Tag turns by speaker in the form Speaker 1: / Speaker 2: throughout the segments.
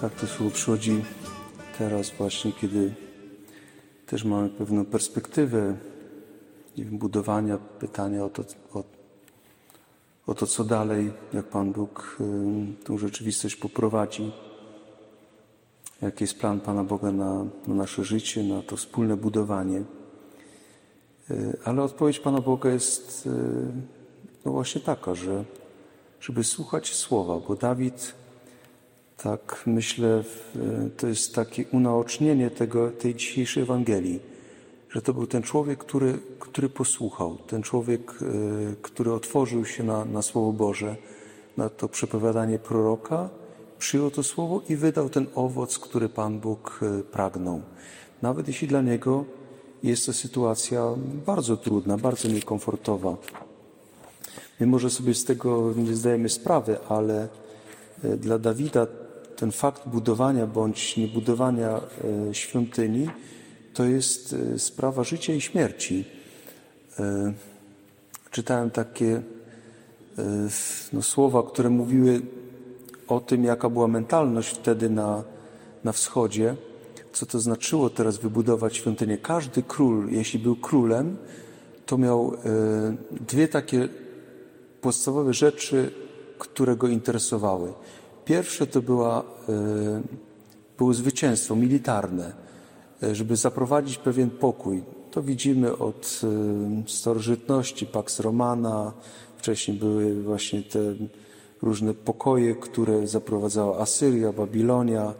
Speaker 1: Tak to słowo przychodzi teraz właśnie, kiedy też mamy pewną perspektywę nie wiem, budowania, pytania o to, o, o to, co dalej, jak Pan Bóg y, tą rzeczywistość poprowadzi. Jaki jest plan Pana Boga na, na nasze życie, na to wspólne budowanie. Y, Ale odpowiedź Pana Boga jest y, no właśnie taka, że żeby słuchać słowa, bo Dawid tak myślę, w- to jest takie unaocznienie tego, tej dzisiejszej Ewangelii, że to był ten człowiek, który, który posłuchał, ten człowiek, e, który otworzył się na, na Słowo Boże, na to przepowiadanie proroka, przyjął to Słowo i wydał ten owoc, który Pan Bóg e, pragnął. Nawet jeśli dla niego jest to sytuacja bardzo trudna, bardzo niekomfortowa. My może sobie z tego nie zdajemy sprawy, ale e, dla Dawida ten fakt budowania bądź niebudowania e, świątyni to jest sprawa życia i śmierci. Czytałem takie no, słowa, które mówiły o tym, jaka była mentalność wtedy na, na wschodzie, co to znaczyło teraz wybudować świątynię. Każdy król, jeśli był królem, to miał e, dwie takie podstawowe rzeczy, które go interesowały. Pierwsze to była, e, było zwycięstwo militarne, e, żeby zaprowadzić pewien pokój. To widzimy od starożytności, Pax Romana, wcześniej były właśnie te różne pokoje, które zaprowadzała Asyria, Babilonia,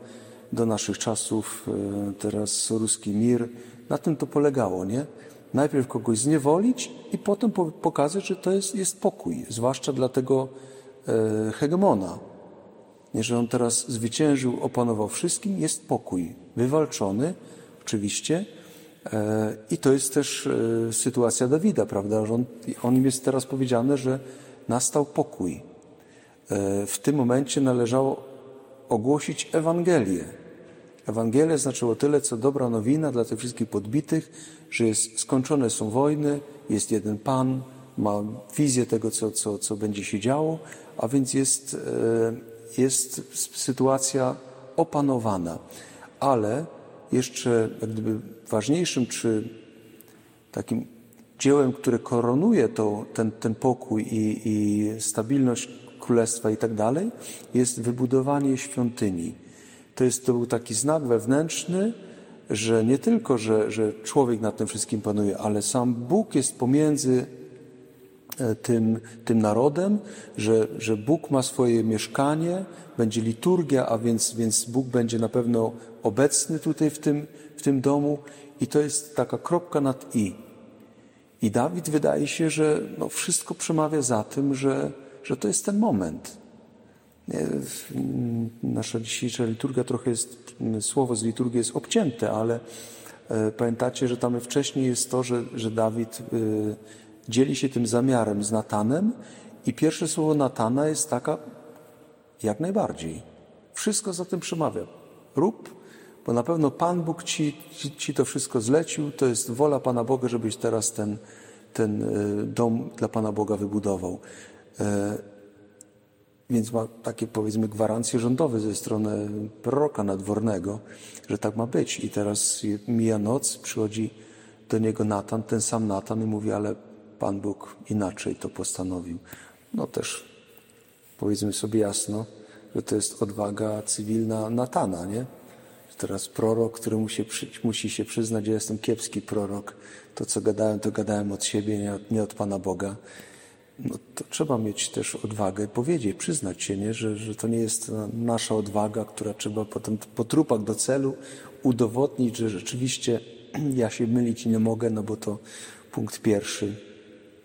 Speaker 1: do naszych czasów e, teraz ruski mir. Na tym to polegało, nie? Najpierw kogoś zniewolić i potem po- pokazać, że to jest, jest pokój, zwłaszcza dla tego e, hegemona. Nie, że on teraz zwyciężył, opanował wszystkim, jest pokój. Wywalczony, oczywiście. E, I to jest też sytuacja Dawida, prawda? Że on, o nim jest teraz powiedziane, że nastał pokój. E, W tym momencie należało ogłosić Ewangelię. Ewangelię znaczyło tyle, co dobra nowina dla tych wszystkich podbitych, że jest, skończone są wojny, jest jeden Pan, ma wizję tego, co, co, co będzie się działo, a więc jest, e, jest sytuacja opanowana. Ale jeszcze jak gdyby ważniejszym, czy takim dziełem, które koronuje to, ten, ten pokój i, i stabilność królestwa i tak dalej, jest wybudowanie świątyni. To, jest, to był taki znak wewnętrzny, że nie tylko, że, że człowiek nad tym wszystkim panuje, ale sam Bóg jest pomiędzy e, tym, tym narodem, że, że Bóg ma swoje mieszkanie, będzie liturgia, a więc, więc Bóg będzie na pewno obecny tutaj w tym, w tym domu i to jest taka kropka nad i. I Dawid wydaje się, że no wszystko przemawia za tym, że, że to jest ten moment. Nasza dzisiejsza liturgia trochę jest, słowo z liturgii jest obcięte, ale e, pamiętacie, że tam wcześniej jest to, że, że Dawid e, dzieli się tym zamiarem z Natanem i pierwsze słowo Natana jest taka, jak najbardziej. Wszystko za tym przemawia. Rób, bo na pewno Pan Bóg ci, ci, ci to wszystko zlecił. To jest wola Pana Boga, żebyś teraz ten, ten e, dom dla Pana Boga wybudował. E, Więc ma takie powiedzmy gwarancje rządowe ze strony proroka nadwornego, że tak ma być. I teraz mija noc, przychodzi do niego Natan, ten sam Natan i mówi, ale Pan Bóg inaczej to postanowił. No też powiedzmy sobie jasno, że to jest odwaga cywilna Natana, nie? Teraz prorok, który musi, musi się przyznać, że jestem kiepski prorok. To, co gadałem, to gadałem od siebie, nie od, nie od Pana Boga. No to trzeba mieć też odwagę powiedzieć, przyznać się, nie? Że, że to nie jest nasza odwaga, która trzeba potem po trupach do celu udowodnić, że rzeczywiście ja się mylić nie mogę, no bo to punkt pierwszy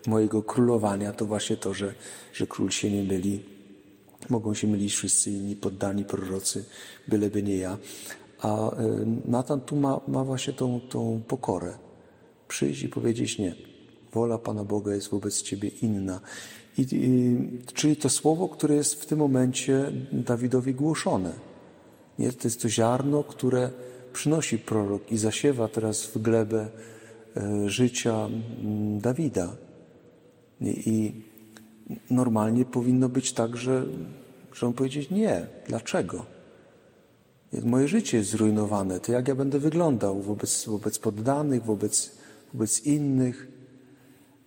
Speaker 1: mojego królowania to właśnie to, że, że król się nie myli. Mogą się mylić wszyscy inni poddani prorocy, byleby nie ja. A y, Natan tu ma, ma właśnie tą, tą pokorę. Przyjść i powiedzieć nie. Wola Pana Boga jest wobec Ciebie inna. I, i, czyli to słowo, które jest w tym momencie Dawidowi głoszone. Nie? To jest to ziarno, które przynosi prorok i zasiewa teraz w glebę e, życia mm, Dawida. I normalnie powinno być tak, że, on powiedzieć nie. Dlaczego? Moje życie jest zrujnowane. To jak ja będę wyglądał wobec, wobec poddanych, wobec, wobec innych?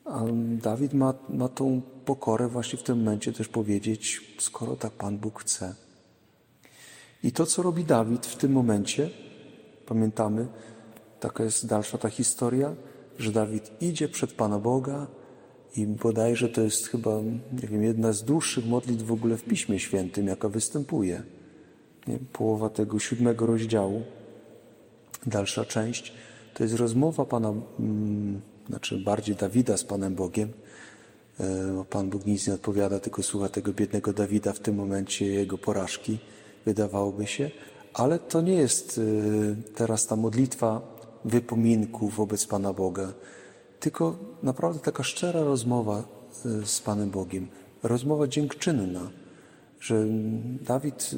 Speaker 1: A Dawid ma, ma tą pokorę właśnie w tym momencie też powiedzieć, skoro tak Pan Bóg chce. I to, co robi Dawid w tym momencie, pamiętamy, taka jest dalsza ta historia, że Dawid idzie przed Pana Boga i bodajże to jest chyba, nie wiem, jedna z dłuższych modlitw w ogóle w Piśmie Świętym, jaka występuje. Nie? Połowa tego siódmego rozdziału, dalsza część, to jest rozmowa Pana, mm, znaczy bardziej Dawida z Panem Bogiem. E, Pan Bóg nic nie odpowiada, tylko słucha tego biednego Dawida w tym momencie, jego porażki wydawałoby się, ale to nie jest y, teraz ta modlitwa wypominku wobec Pana Boga, tylko naprawdę taka szczera rozmowa y, z Panem Bogiem, rozmowa dziękczynna, że Dawid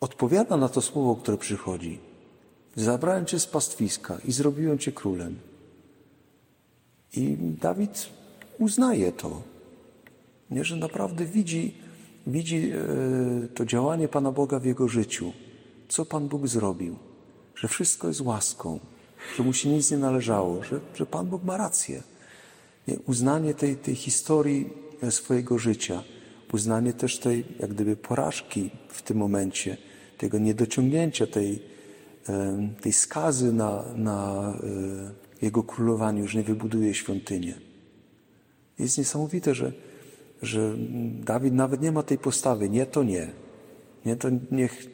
Speaker 1: odpowiada na to słowo, które przychodzi. Zabrałem cię z pastwiska i zrobiłem cię królem. I Dawid uznaje to, nie, że naprawdę widzi widzi e, to działanie Pana Boga w jego życiu, co Pan Bóg zrobił, że wszystko jest łaską, że mu się nic nie należało, że, że Pan Bóg ma rację. Nie, uznanie tej, tej historii e, swojego życia, uznanie też tej, jak gdyby, porażki w tym momencie, tego niedociągnięcia tej, e, tej skazy na, na jego królowaniu, że nie wybuduje świątynię. Jest niesamowite, że że Dawid nawet nie ma tej postawy, nie to nie. Nie to niech,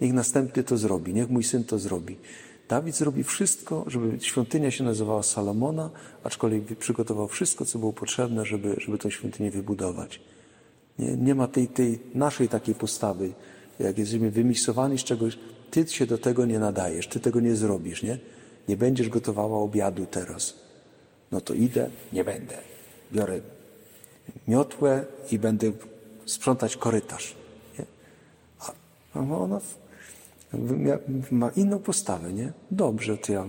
Speaker 1: niech następny to zrobi, niech mój syn to zrobi. Dawid zrobi wszystko, żeby świątynia się nazywała Salomona, aczkolwiek przygotował wszystko, co było potrzebne, żeby, żeby tę świątynię wybudować. Nie, nie ma tej, tej naszej takiej postawy, jak jesteśmy wymisowani z czegoś, ty się do tego nie nadajesz, ty tego nie zrobisz, nie? Nie będziesz gotowała obiadu teraz. No to idę, nie będę. Biorę miotłę i będę sprzątać korytarz. Nie? A ona ma inną postawę, nie? Dobrze, to ja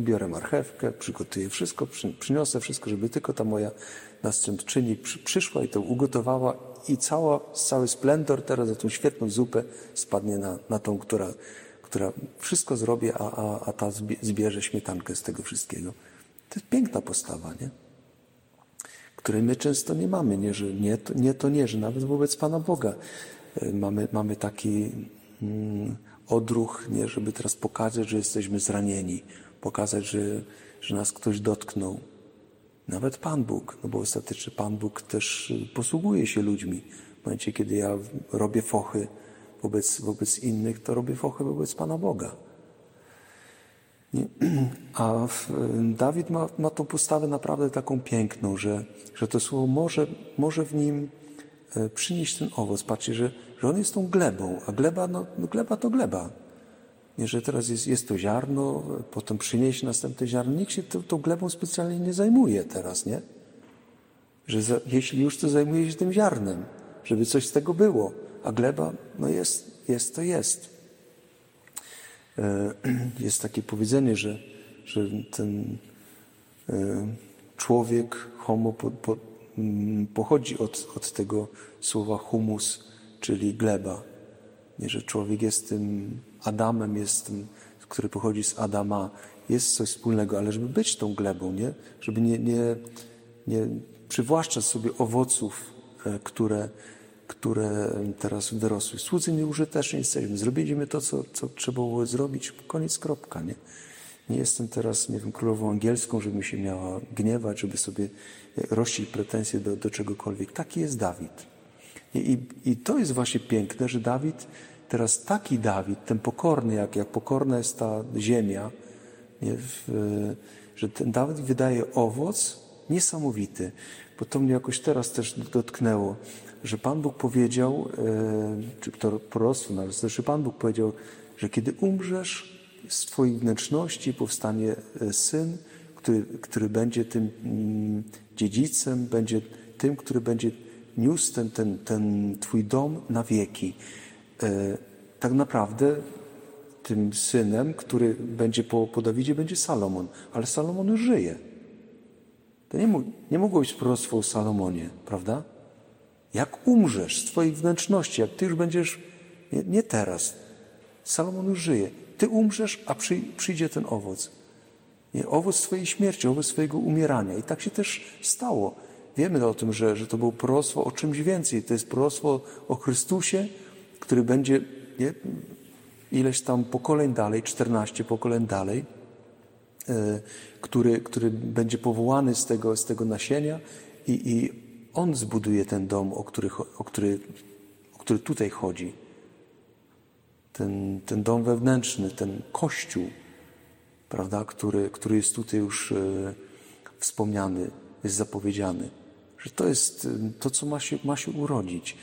Speaker 1: biorę marchewkę, przygotuję wszystko, przyniosę wszystko, żeby tylko ta moja następczyni przyszła i to ugotowała i cała, cały splendor teraz za tą świetną zupę spadnie na, na tą, która, która wszystko zrobi, a, a, a ta zbierze śmietankę z tego wszystkiego. To jest piękna postawa, nie? której my często nie mamy, nie, że nie to, nie, to nie, że nawet wobec Pana Boga e, mamy, mamy taki mm, odruch, nie, żeby teraz pokazać, że jesteśmy zranieni, pokazać, że, że nas ktoś dotknął. Nawet Pan Bóg, no bo ostatecznie Pan Bóg też posługuje się ludźmi. W momencie, kiedy ja robię fochy wobec, wobec innych, to robię fochy wobec Pana Boga. Nie? A Dawid ma, ma tą postawę naprawdę taką piękną, że, że to słowo może, może w nim e, przynieść ten owoc. Patrzcie, że, że on jest tą glebą, a gleba, no, no gleba to gleba. Nie, że teraz jest, jest to ziarno, potem przynieść następne ziarno. Nikt się tą, tą glebą specjalnie nie zajmuje teraz, nie? Że za, jeśli już, to zajmuje się tym ziarnem, żeby coś z tego było. A gleba, no jest, jest to jest. E, jest takie powiedzenie, że, że ten e, człowiek, homo, po, po, mm, pochodzi od, od tego słowa humus, czyli gleba. Nie, że człowiek jest tym Adamem, jest tym, który pochodzi z Adama, jest coś wspólnego, ale żeby być tą glebą, nie? żeby nie, nie, nie przywłaszczać sobie owoców, e, które, które teraz wyrosły. Słudzy nieużyteczni jesteśmy. Zrobiliśmy to, co, co trzeba było zrobić. Koniec, kropka. Nie? nie jestem teraz, nie wiem, królową angielską, żeby się miała gniewać, żeby sobie rościć pretensje do, do czegokolwiek. Taki jest Dawid. I, i, I to jest właśnie piękne, że Dawid, teraz taki Dawid, ten pokorny, jak, jak pokorna jest ta ziemia, nie, w, że ten Dawid wydaje owoc niesamowity. Bo to mnie jakoś teraz też dotknęło że Pan Bóg powiedział, e, czy to proroctwo nawet, że Pan Bóg powiedział, że kiedy umrzesz, z Twojej wnętrzności powstanie e, syn, który, który będzie tym mm, dziedzicem, będzie tym, który będzie niósł ten, ten, ten Twój dom na wieki. E, tak naprawdę tym synem, który będzie po, po Dawidzie, będzie Salomon. Ale Salomon żyje. To nie, nie mogło być proroctwo o Salomonie, prawda? Jak umrzesz z Twojej wnętrzności, jak Ty już będziesz, nie, nie teraz, Salomon już żyje. Ty umrzesz, a przy, przyjdzie ten owoc. Nie, owoc Twojej śmierci, owoc Twojego umierania. I tak się też stało. Wiemy o tym, że, że to było proroctwo o czymś więcej. To jest proroctwo o Chrystusie, który będzie nie, ileś tam pokoleń dalej, 14 pokoleń dalej, e, który, który będzie powołany z tego, z tego nasienia i, i on zbuduje ten dom, o który, o który, o który tutaj chodzi. Ten, ten dom wewnętrzny, ten kościół, prawda, który, który jest tutaj już e, wspomniany, jest zapowiedziany. Że to jest e, to, co ma się, ma się urodzić.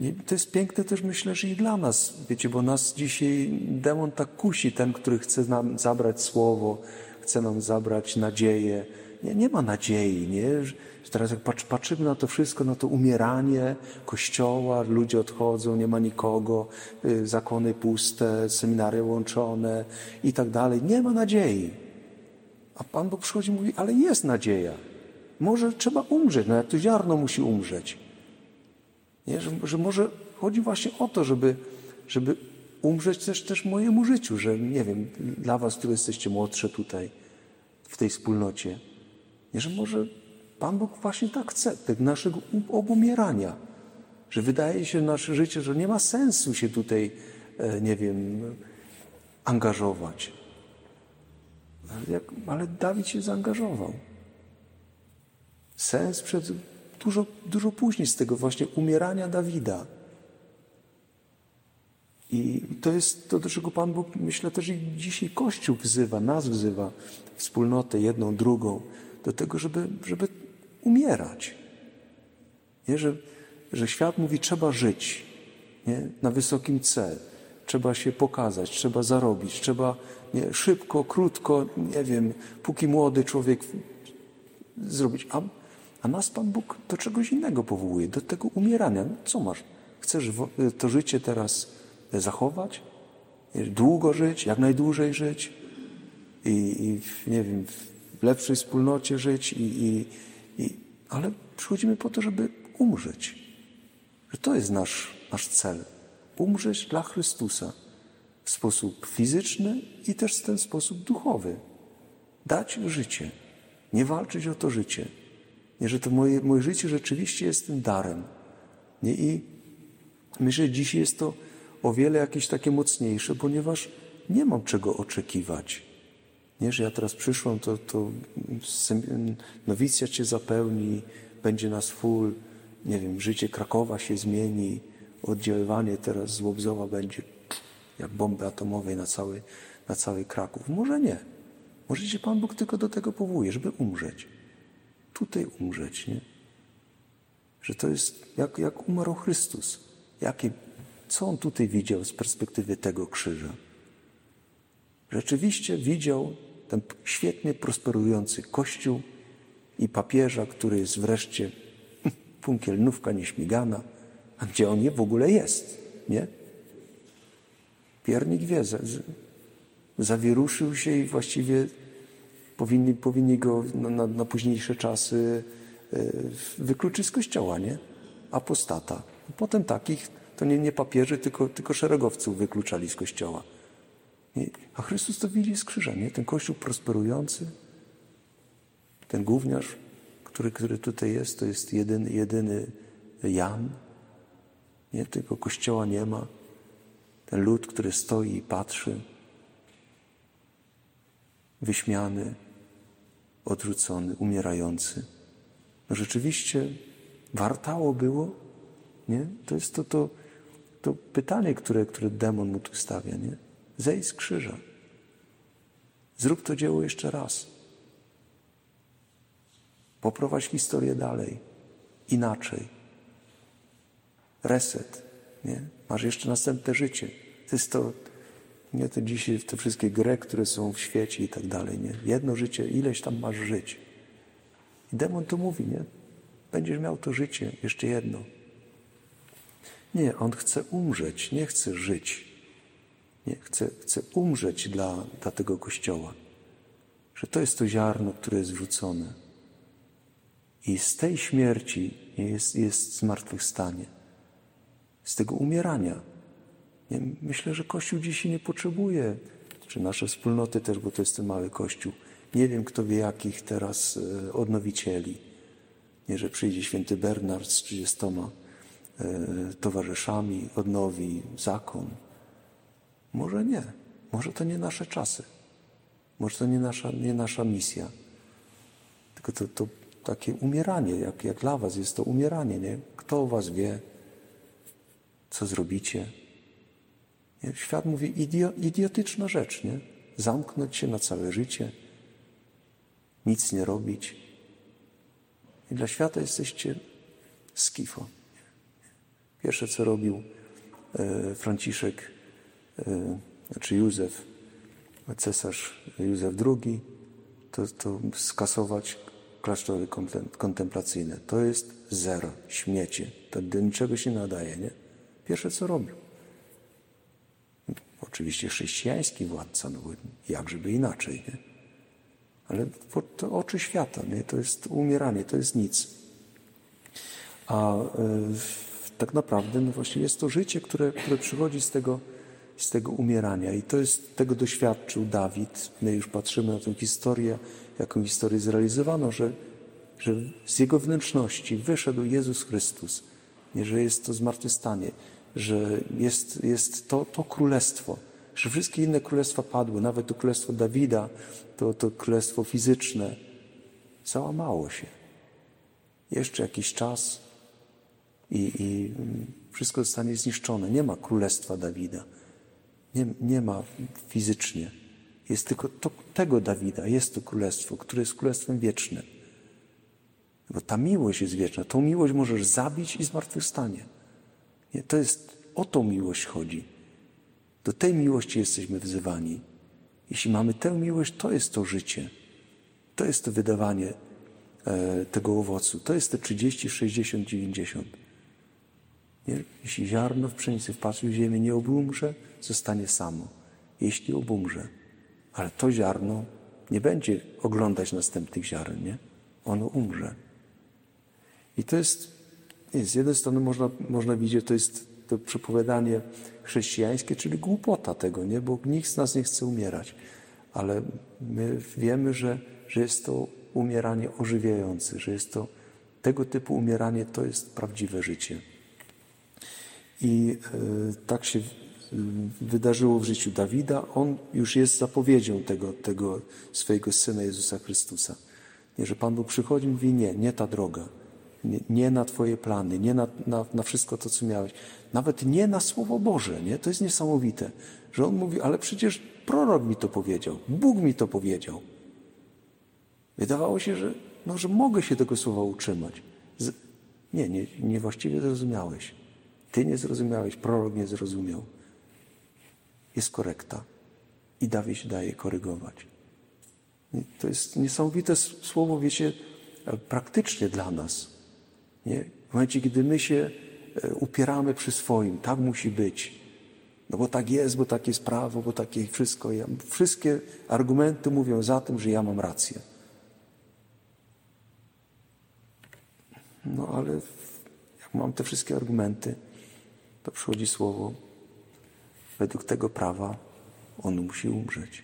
Speaker 1: I to jest piękne też, myślę, że i dla nas, wiecie, bo nas dzisiaj demon tak kusi, ten, który chce nam zabrać słowo, chce nam zabrać nadzieję. Nie, nie ma nadziei, nie? Że teraz jak patrzymy na to wszystko, na to umieranie kościoła, ludzie odchodzą, nie ma nikogo, y, zakony puste, seminaria łączone i tak dalej. Nie ma nadziei. A Pan Bóg przychodzi i mówi, ale jest nadzieja. Może trzeba umrzeć, no jak to ziarno musi umrzeć. Nie? Że, że może chodzi właśnie o to, żeby, żeby umrzeć też, też mojemu życiu, że nie wiem, dla was, którzy jesteście młodsze tutaj, w tej wspólnocie, nie, że może Pan Bóg właśnie tak chce, tego naszego obumierania, że wydaje się nasze życie, że nie ma sensu się tutaj, e, nie wiem, angażować. Ale, ale Dawid się zaangażował. Sens przed dużo, dużo później z tego właśnie umierania Dawida. I to jest to, do czego Pan Bóg, myślę, też i dzisiaj Kościół wzywa, nas wzywa, wspólnotę jedną, drugą, do tego, żeby, żeby umierać. Nie? Że, że świat mówi, trzeba żyć nie? na wysokim C, trzeba się pokazać, trzeba zarobić, trzeba nie? szybko, krótko, nie wiem, póki młody człowiek zrobić. A a nas Pan Bóg do czegoś innego powołuje, do tego umierania. No, co masz? Chcesz to życie teraz zachować? Długo żyć, jak najdłużej żyć i, i nie wiem, w lepszej wspólnocie żyć, i, i, i, ale przychodzimy po to, żeby umrzeć. Że to jest nasz, nasz cel. Umrzeć dla Chrystusa w sposób fizyczny i też w ten sposób duchowy. Dać życie, nie walczyć o to życie nie, że to moje, moje życie rzeczywiście jest tym darem. Nie? I myślę, że dzisiaj jest to o wiele jakieś takie mocniejsze, ponieważ nie mam czego oczekiwać. Nie, że ja teraz przyszłam, to, to nowicjat się zapełni, będzie nas full, nie wiem, życie Krakowa się zmieni, oddziaływanie teraz z Łobzowa będzie jak bomby atomowej na cały, na cały Kraków. Może nie. Może się Pan Bóg tylko do tego powołuje, żeby umrzeć tutaj umrzeć, nie? Że to jest jak, jak umarł Chrystus. Jakie, co on tutaj widział z perspektywy tego krzyża? Rzeczywiście widział ten świetnie prosperujący kościół i papieża, który jest wreszcie punkielnówka nieśmigana, a gdzie on w ogóle jest, nie? Piernik wie, zawieruszył się i właściwie powinni, powinni go na, na, na późniejsze czasy e, wykluczyć z kościoła, nie? Apostata. Potem takich to nie, nie papieży, tylko, tylko szeregowców wykluczali z kościoła. A Chrystus to widzi z krzyża, nie? Ten kościół prosperujący, ten gówniarz, który, który tutaj jest, to jest jedyny, jedyny Jan. Nie? Tego kościoła nie ma. Ten lud, który stoi i patrzy, wyśmiany, odrzucony, umierający. No rzeczywiście wartało było, nie? To jest to, to, to pytanie, które, które demon mu tu stawia, nie? Zejdź z krzyża. Zrób to dzieło jeszcze raz. Poprowadź historię dalej, inaczej. Reset, nie? Masz jeszcze następne życie. To jest to, nie te dzisiaj te wszystkie gry, które są w świecie i tak dalej. Nie? Jedno życie, ileś tam masz żyć. I demon to mówi, nie? Będziesz miał to życie, jeszcze jedno. Nie, on chce umrzeć, nie chce żyć. Nie, chcę, chcę umrzeć dla, dla tego Kościoła. Że to jest to ziarno, które jest wrzucone. I z tej śmierci jest, jest zmartwychwstanie. Z tego umierania. Nie, myślę, że Kościół dzisiaj nie potrzebuje, czy nasze wspólnoty też, bo to jest ten mały Kościół. Nie wiem, kto wie, jakich teraz e, odnowicieli. Nie, że przyjdzie święty Bernard z 30 e, towarzyszami, odnowi zakon. Może nie. Może to nie nasze czasy. Może to nie nasza, nie nasza misja. Tylko to, to takie umieranie, jak, jak dla was jest to umieranie, nie? Kto was wie, co zrobicie? Nie? Świat mówi idio, idiotyczna rzecz, nie? Zamknąć się na całe życie, nic nie robić. I dla świata jesteście skifo. Pierwsze, co robił e, Franciszek, znaczy Józef, cesarz Józef II, to, to skasować klasztory kontemplacyjne. To jest zero, śmiecie. To do niczego się nadaje, nie? Pierwsze, co robił. Oczywiście chrześcijański władca, no bo jakżeby inaczej, nie? Ale to oczy świata, nie? To jest umieranie, to jest nic. A y, tak naprawdę no właśnie jest to życie, które, które przychodzi z tego, z tego umierania. I to jest, tego doświadczył Dawid. My już patrzymy na tę historię, jaką historię zrealizowano, że, że z jego wnętrzności wyszedł Jezus Chrystus, nie, że jest to zmartwychwstanie, że jest, jest to, to królestwo, że wszystkie inne królestwa padły, nawet to królestwo Dawida, to, to królestwo fizyczne, załamało się. Jeszcze jakiś czas i, i wszystko zostanie zniszczone. Nie ma królestwa Dawida. Nie, nie ma fizycznie. Jest tylko to, tego Dawida, jest to królestwo, które jest królestwem wiecznym. Bo ta miłość jest wieczna. Tą miłość możesz zabić i zmartwychwstanie. Nie, to jest, o tą miłość chodzi. Do tej miłości jesteśmy wzywani. Jeśli mamy tę miłość, to jest to życie. To jest to wydawanie e, tego owocu. To jest te 30, 60, 90. Nie? Jeśli ziarno w pszenicy wpatrzył w ziemię nie obumrze, zostanie samo. Jeśli obumrze, ale to ziarno nie będzie oglądać następnych ziaren, nie? Ono umrze. I to jest, nie, z jednej strony można, można widzieć, to jest to przepowiadanie chrześcijańskie, czyli głupota tego, nie? Bo nikt z nas nie chce umierać. Ale my wiemy, że, że jest to umieranie ożywiające, że jest to tego typu umieranie to jest prawdziwe życie. I e, tak się wydarzyło w życiu Dawida, on już jest zapowiedzią tego, tego swojego Syna Jezusa Chrystusa. Nie, że Pan Bóg przychodzi i mówi, nie, nie ta droga. Nie, nie na Twoje plany, nie na, na, na, wszystko to, co miałeś. Nawet nie na Słowo Boże, nie? To jest niesamowite, że On mówi, ale przecież prorok mi to powiedział, Bóg mi to powiedział. Wydawało się, że, no, że mogę się tego słowa utrzymać. Z... Nie, nie, niewłaściwie zrozumiałeś. Ty nie zrozumiałeś, prorok nie zrozumiał jest korekta i Dawid się daje korygować. To jest niesamowite słowo, wiecie, praktycznie dla nas. Nie? W momencie, kiedy my się e, upieramy przy swoim, tak musi być, no bo tak jest, bo takie jest prawo, bo takie wszystko. Ja, wszystkie argumenty mówią za tym, że ja mam rację. No ale jak mam te wszystkie argumenty, to przychodzi słowo, według tego prawa on musi umrzeć.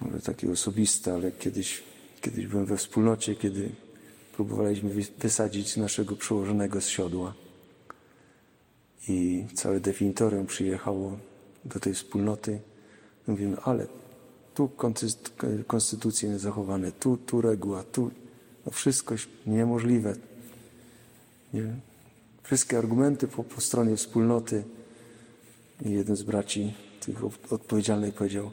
Speaker 1: Może takie osobiste, ale kiedyś, kiedyś byłem we wspólnocie, kiedy próbowaliśmy wysadzić naszego przełożonego z siodła. I całe definitorium przyjechało do tej wspólnoty. Mówimy, ale tu konstytucje niezachowane, tu, tu reguła, tu no wszystko niemożliwe. Nie? wszystkie argumenty po, po stronie wspólnoty. I jeden z braci tych odpowiedzialnych powiedział,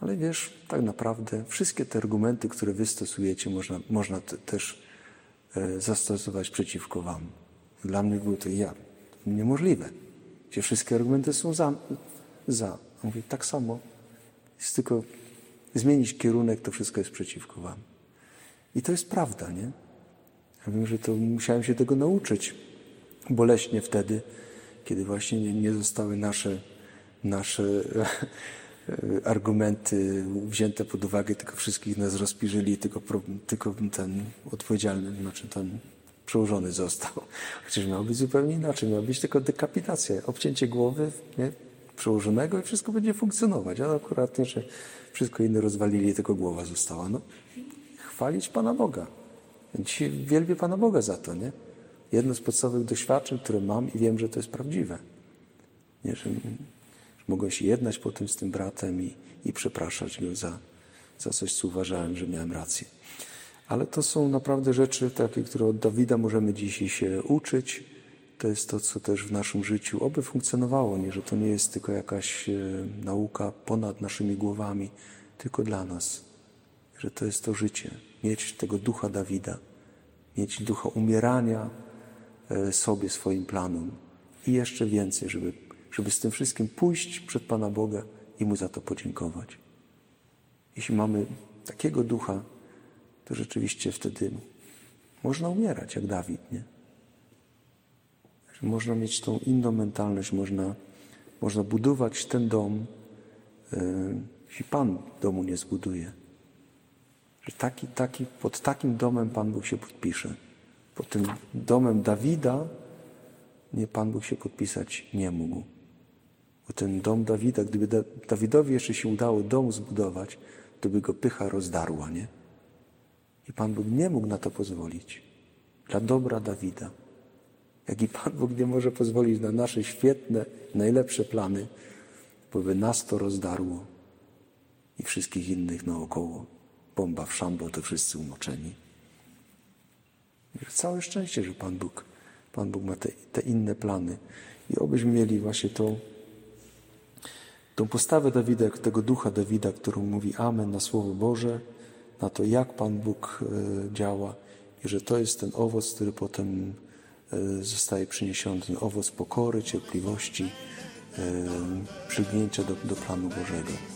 Speaker 1: ale wiesz, tak naprawdę wszystkie te argumenty, które wy stosujecie, można, można te, też e, zastosować przeciwko wam. Dla mnie było to ja. Niemożliwe. Gdzie wszystkie argumenty są za. za. Mówię, tak samo. Jest tylko zmienić kierunek, to wszystko jest przeciwko wam. I to jest prawda, nie? Ja wiem, że to musiałem się tego nauczyć boleśnie wtedy, kiedy właśnie nie, nie zostały nasze, nasze argumenty wzięte pod uwagę, tylko wszystkich nas rozpiżyli, tylko, tylko ten odpowiedzialny, znaczy ten przełożony został. Chociaż miało być zupełnie inaczej, miała być tylko dekapitacja, obcięcie głowy nie, przełożonego i wszystko będzie funkcjonować. A akurat nie, że wszystko inne rozwalili, tylko głowa została. No, chwalić Pana Boga. Dzisiaj wielbię Pana Boga za to, nie? Jedno z podstawowych doświadczeń, które mam i wiem, że to jest prawdziwe. Nie, że, że mogłem się jednać potem z tym bratem i, i przepraszać go za, za coś, co uważałem, że miałem rację. Ale to są naprawdę rzeczy takie, które od Dawida możemy dzisiaj się uczyć. To jest to, co też w naszym życiu oby funkcjonowało, nie, że to nie jest tylko jakaś e, nauka ponad naszymi głowami, tylko dla nas. Że to jest to życie. Mieć tego ducha Dawida, mieć ducha umierania e, sobie, swoim planom i jeszcze więcej, żeby, żeby z tym wszystkim pójść przed Pana Boga i Mu za to podziękować. Jeśli mamy takiego ducha, to rzeczywiście wtedy można umierać jak Dawid, nie? Można mieć tą inną mentalność, można, można budować ten dom, yy, jeśli Pan domu nie zbuduje. Że taki, taki, pod takim domem Pan Bóg się podpisze. Pod tym domem Dawida nie Pan Bóg się podpisać nie mógł. Bo ten dom Dawida, gdyby da, Dawidowi jeszcze się udało dom zbudować, to by go pycha rozdarła, nie? I Pan Bóg nie mógł na to pozwolić. Dla dobra Dawida. Jak i Pan Bóg nie może pozwolić na nasze świetne, najlepsze plany, bo by nas to rozdarło i wszystkich innych naokoło. Bomba w szambo, to wszyscy umoczeni. Całe szczęście, że Pan Bóg, Pan Bóg ma te, te inne plany. I obyśmy mieli właśnie tą, tą postawę Dawida, tego ducha Dawida, którą mówi Amen na Słowo Boże, na to, jak Pan Bóg e, działa i że to jest ten owoc, który potem e, zostaje przyniesiony, ten owoc pokory, cierpliwości, e, przygnięcia do, do planu Bożego.